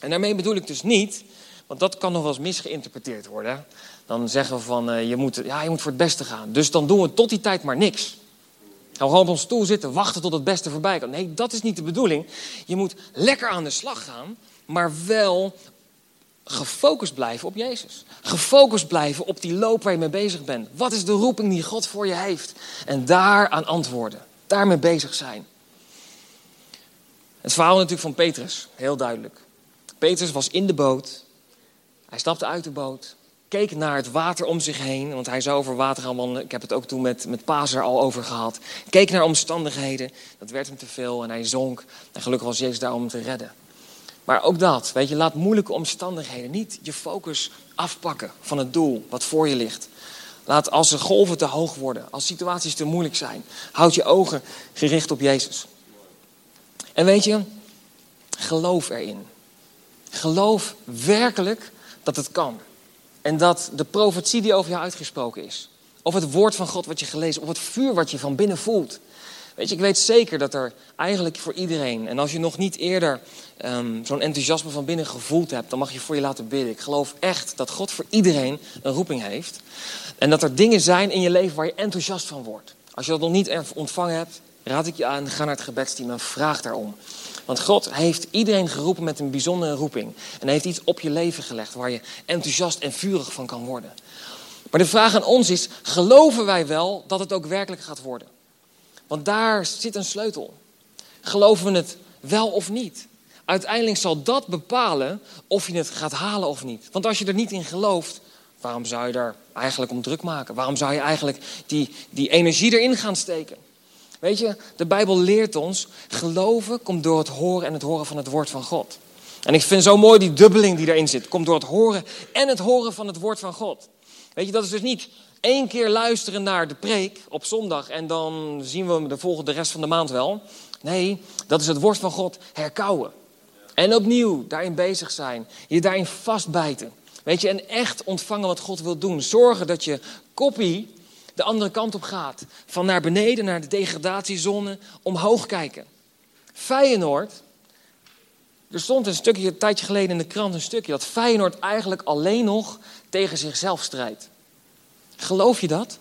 En daarmee bedoel ik dus niet, want dat kan nog wel eens misgeïnterpreteerd worden. Dan zeggen we van, uh, je, moet, ja, je moet voor het beste gaan. Dus dan doen we tot die tijd maar niks. Gaan we gewoon op ons stoel zitten, wachten tot het beste voorbij komt. Nee, dat is niet de bedoeling. Je moet lekker aan de slag gaan, maar wel gefocust blijven op Jezus. Gefocust blijven op die loop waar je mee bezig bent. Wat is de roeping die God voor je heeft? En daaraan antwoorden. Daarmee bezig zijn. Het verhaal natuurlijk van Petrus, heel duidelijk. Petrus was in de boot. Hij stapte uit de boot. Keek naar het water om zich heen. Want hij zou over water gaan wandelen. Ik heb het ook toen met, met Paser al over gehad. Keek naar omstandigheden. Dat werd hem te veel en hij zonk. En gelukkig was Jezus daar om te redden. Maar ook dat, weet je, laat moeilijke omstandigheden niet je focus afpakken van het doel wat voor je ligt. Laat als de golven te hoog worden, als situaties te moeilijk zijn, houd je ogen gericht op Jezus. En weet je, geloof erin. Geloof werkelijk dat het kan. En dat de profetie die over jou uitgesproken is, of het woord van God wat je gelezen, of het vuur wat je van binnen voelt. Weet je, ik weet zeker dat er eigenlijk voor iedereen, en als je nog niet eerder um, zo'n enthousiasme van binnen gevoeld hebt, dan mag je voor je laten bidden. Ik geloof echt dat God voor iedereen een roeping heeft. En dat er dingen zijn in je leven waar je enthousiast van wordt. Als je dat nog niet ontvangen hebt, raad ik je aan, ga naar het gebedsteam en vraag daarom. Want God heeft iedereen geroepen met een bijzondere roeping. En heeft iets op je leven gelegd waar je enthousiast en vurig van kan worden. Maar de vraag aan ons is, geloven wij wel dat het ook werkelijk gaat worden? Want daar zit een sleutel. Geloven we het wel of niet? Uiteindelijk zal dat bepalen of je het gaat halen of niet. Want als je er niet in gelooft, waarom zou je daar eigenlijk om druk maken? Waarom zou je eigenlijk die, die energie erin gaan steken? Weet je, de Bijbel leert ons, geloven komt door het horen en het horen van het woord van God. En ik vind zo mooi die dubbeling die erin zit. Komt door het horen en het horen van het woord van God. Weet je, dat is dus niet één keer luisteren naar de preek op zondag en dan zien we de volgende de rest van de maand wel. Nee, dat is het woord van God herkauwen. En opnieuw daarin bezig zijn. Je daarin vastbijten. Weet je, en echt ontvangen wat God wil doen. Zorgen dat je kopie de andere kant op gaat. Van naar beneden, naar de degradatiezone, omhoog kijken. Feyenoord, er stond een stukje, een tijdje geleden in de krant een stukje, dat Feyenoord eigenlijk alleen nog tegen zichzelf strijdt. Geloof je dat?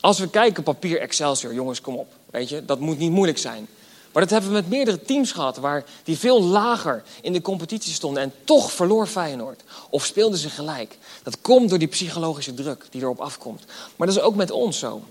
Als we kijken papier Excelsior, jongens, kom op. Weet je, dat moet niet moeilijk zijn. Maar dat hebben we met meerdere teams gehad waar die veel lager in de competitie stonden en toch verloor Feyenoord. Of speelden ze gelijk. Dat komt door die psychologische druk die erop afkomt. Maar dat is ook met ons zo.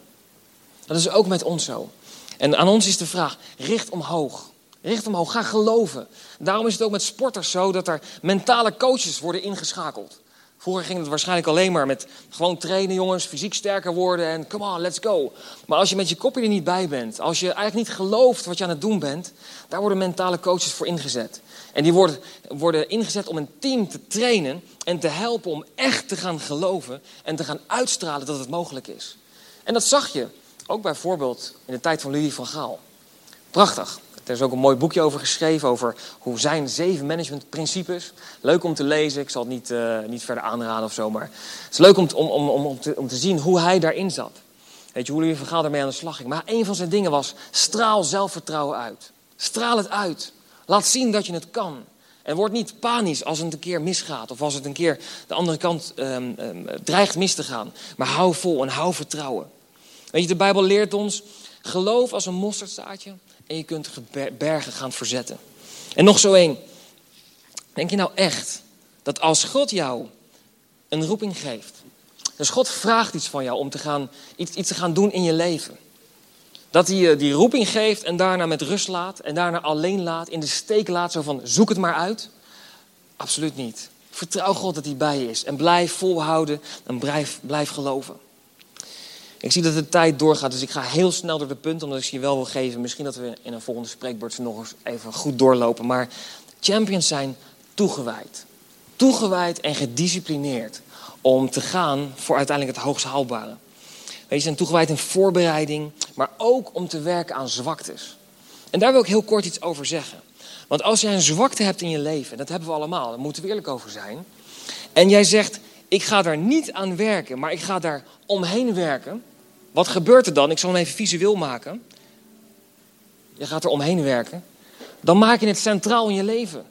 Dat is ook met ons zo. En aan ons is de vraag, richt omhoog. Richt omhoog, ga geloven. Daarom is het ook met sporters zo dat er mentale coaches worden ingeschakeld. Vroeger ging het waarschijnlijk alleen maar met gewoon trainen, jongens, fysiek sterker worden en come on, let's go. Maar als je met je kopje er niet bij bent, als je eigenlijk niet gelooft wat je aan het doen bent, daar worden mentale coaches voor ingezet. En die worden, worden ingezet om een team te trainen en te helpen om echt te gaan geloven en te gaan uitstralen dat het mogelijk is. En dat zag je ook bijvoorbeeld in de tijd van Louis van Gaal. Prachtig. Er is ook een mooi boekje over geschreven, over hoe zijn zeven managementprincipes. Leuk om te lezen, ik zal het niet, uh, niet verder aanraden of zo, maar het is leuk om, om, om, om, te, om te zien hoe hij daarin zat. Weet je, hoe Louis van daarmee aan de slag ging. Maar een van zijn dingen was, straal zelfvertrouwen uit. Straal het uit. Laat zien dat je het kan. En word niet panisch als het een keer misgaat. Of als het een keer de andere kant um, um, dreigt mis te gaan. Maar hou vol en hou vertrouwen. Weet je, de Bijbel leert ons, geloof als een mosterdzaadje en je kunt bergen gaan verzetten. En nog zo één. Denk je nou echt dat als God jou een roeping geeft, dus God vraagt iets van jou om te gaan, iets, iets te gaan doen in je leven, dat hij je die roeping geeft en daarna met rust laat en daarna alleen laat, in de steek laat, zo van zoek het maar uit? Absoluut niet. Vertrouw God dat hij bij je is en blijf volhouden en blijf, blijf geloven. Ik zie dat de tijd doorgaat, dus ik ga heel snel door de punten, omdat ik je wel wil geven. Misschien dat we in een volgende spreekbeurt nog eens even goed doorlopen. Maar champions zijn toegewijd. Toegewijd en gedisciplineerd om te gaan voor uiteindelijk het hoogst haalbare. Weet zijn toegewijd in voorbereiding, maar ook om te werken aan zwaktes. En daar wil ik heel kort iets over zeggen. Want als jij een zwakte hebt in je leven, dat hebben we allemaal, daar moeten we eerlijk over zijn. en jij zegt, ik ga daar niet aan werken, maar ik ga daar omheen werken. Wat gebeurt er dan? Ik zal hem even visueel maken. Je gaat er omheen werken. Dan maak je het centraal in je leven.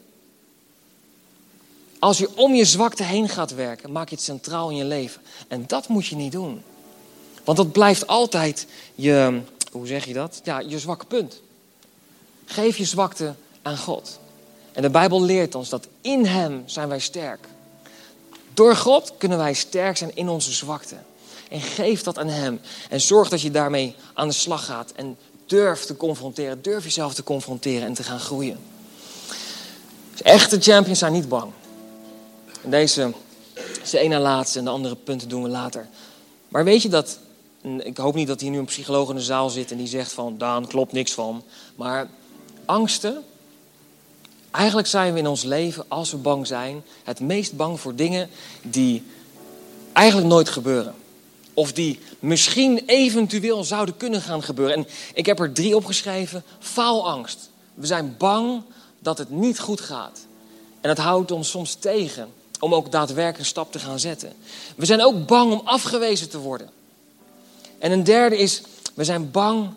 Als je om je zwakte heen gaat werken, maak je het centraal in je leven. En dat moet je niet doen. Want dat blijft altijd je, hoe zeg je dat? Ja, je zwakke punt. Geef je zwakte aan God. En de Bijbel leert ons dat in Hem zijn wij sterk. Door God kunnen wij sterk zijn in onze zwakte. En geef dat aan Hem. En zorg dat je daarmee aan de slag gaat. En durf te confronteren. Durf jezelf te confronteren en te gaan groeien. Dus echte champions zijn niet bang. En deze is de ene laatste en de andere punten doen we later. Maar weet je dat, ik hoop niet dat hier nu een psycholoog in de zaal zit en die zegt van, Daan, klopt niks van. Maar angsten, eigenlijk zijn we in ons leven, als we bang zijn, het meest bang voor dingen die eigenlijk nooit gebeuren. Of die misschien eventueel zouden kunnen gaan gebeuren. En ik heb er drie opgeschreven. Faalangst. We zijn bang dat het niet goed gaat. En dat houdt ons soms tegen om ook daadwerkelijk een stap te gaan zetten. We zijn ook bang om afgewezen te worden. En een derde is, we zijn bang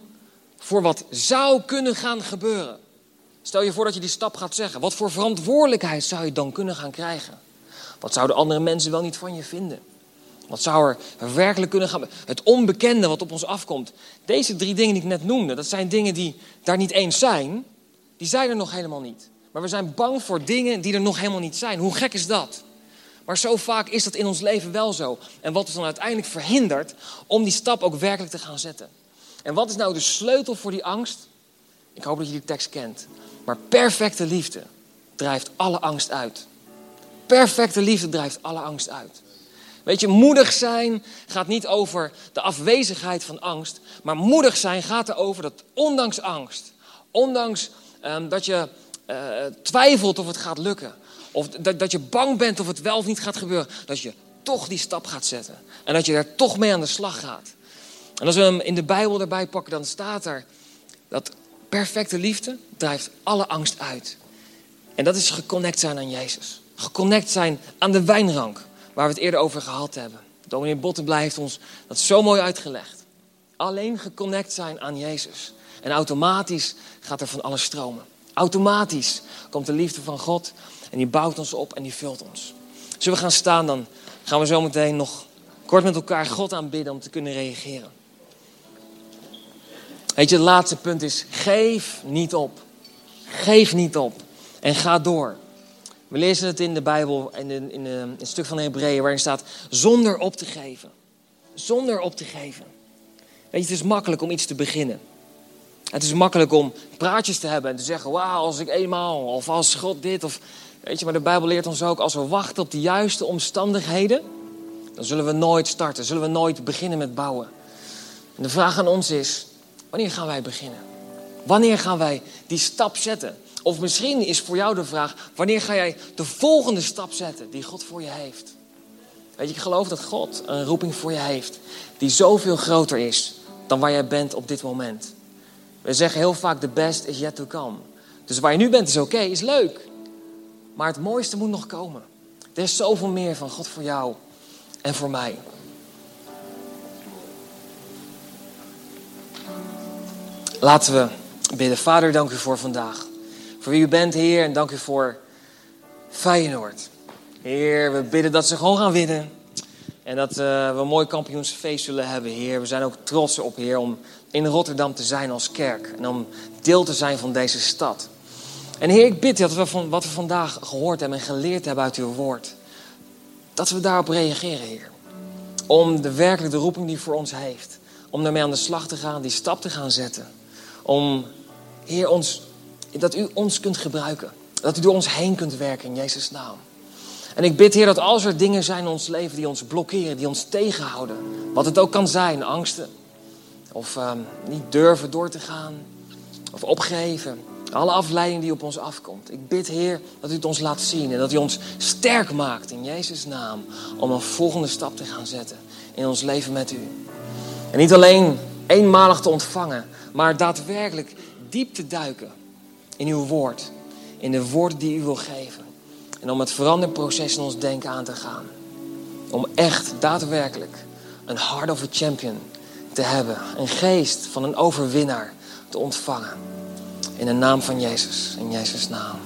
voor wat zou kunnen gaan gebeuren. Stel je voor dat je die stap gaat zeggen. Wat voor verantwoordelijkheid zou je dan kunnen gaan krijgen? Wat zouden andere mensen wel niet van je vinden? Wat zou er werkelijk kunnen gaan? Het onbekende wat op ons afkomt. Deze drie dingen die ik net noemde, dat zijn dingen die daar niet eens zijn. Die zijn er nog helemaal niet. Maar we zijn bang voor dingen die er nog helemaal niet zijn. Hoe gek is dat? Maar zo vaak is dat in ons leven wel zo. En wat is dan uiteindelijk verhindert om die stap ook werkelijk te gaan zetten? En wat is nou de sleutel voor die angst? Ik hoop dat je die tekst kent. Maar perfecte liefde drijft alle angst uit. Perfecte liefde drijft alle angst uit. Weet je, moedig zijn gaat niet over de afwezigheid van angst. Maar moedig zijn gaat erover dat ondanks angst, ondanks ehm, dat je uh, twijfelt of het gaat lukken, of dat, dat je bang bent of het wel of niet gaat gebeuren, dat je toch die stap gaat zetten. En dat je daar toch mee aan de slag gaat. En als we hem in de Bijbel erbij pakken, dan staat er dat perfecte liefde drijft alle angst uit. En dat is geconnect zijn aan Jezus. Geconnect zijn aan de wijnrank, waar we het eerder over gehad hebben. Dominee Bottenblij heeft ons dat zo mooi uitgelegd. Alleen geconnect zijn aan Jezus. En automatisch gaat er van alles stromen. Automatisch komt de liefde van God en die bouwt ons op en die vult ons. Zullen we gaan staan, dan gaan we zo meteen nog kort met elkaar God aanbidden om te kunnen reageren. Weet je, het laatste punt is: geef niet op. Geef niet op. En ga door. We lezen het in de Bijbel, in, in, in, een stuk van Hebreeën, waarin staat: zonder op te geven. Zonder op te geven. Weet je, het is makkelijk om iets te beginnen. Het is makkelijk om praatjes te hebben en te zeggen: Wauw, als ik eenmaal, of als God dit, of Weet je, maar de Bijbel leert ons ook, als we wachten op de juiste omstandigheden, dan zullen we nooit starten, zullen we nooit beginnen met bouwen. En de vraag aan ons is, wanneer gaan wij beginnen? Wanneer gaan wij die stap zetten? Of misschien is voor jou de vraag, wanneer ga jij de volgende stap zetten die God voor je heeft? Weet je, ik geloof dat God een roeping voor je heeft die zoveel groter is dan waar jij bent op dit moment. We zeggen heel vaak, the best is yet to come. Dus waar je nu bent is oké, is leuk. Maar het mooiste moet nog komen. Er is zoveel meer van God voor jou en voor mij. Laten we bidden. Vader, dank u voor vandaag. Voor wie u bent, Heer, en dank u voor Feyenoord. Heer, we bidden dat ze gewoon gaan winnen. En dat uh, we een mooi kampioensfeest zullen hebben, Heer. We zijn ook trots op, Heer, om in Rotterdam te zijn als kerk. En om deel te zijn van deze stad. En Heer, ik bid dat we van wat we vandaag gehoord hebben en geleerd hebben uit uw woord, dat we daarop reageren, Heer. Om de werkelijke roeping die voor ons heeft, om daarmee aan de slag te gaan, die stap te gaan zetten. Om, Heer, ons, dat u ons kunt gebruiken. Dat u door ons heen kunt werken in Jezus' naam. En ik bid, Heer, dat als er dingen zijn in ons leven die ons blokkeren, die ons tegenhouden, wat het ook kan zijn, angsten, of uh, niet durven door te gaan, of opgeven, alle afleiding die op ons afkomt. Ik bid, Heer, dat u het ons laat zien en dat u ons sterk maakt in Jezus' naam om een volgende stap te gaan zetten in ons leven met u. En niet alleen eenmalig te ontvangen, maar daadwerkelijk diep te duiken in uw woord, in de woorden die u wil geven. En om het veranderproces in ons denken aan te gaan. Om echt daadwerkelijk een heart of a champion te hebben. Een geest van een overwinnaar te ontvangen. In de naam van Jezus. In Jezus' naam.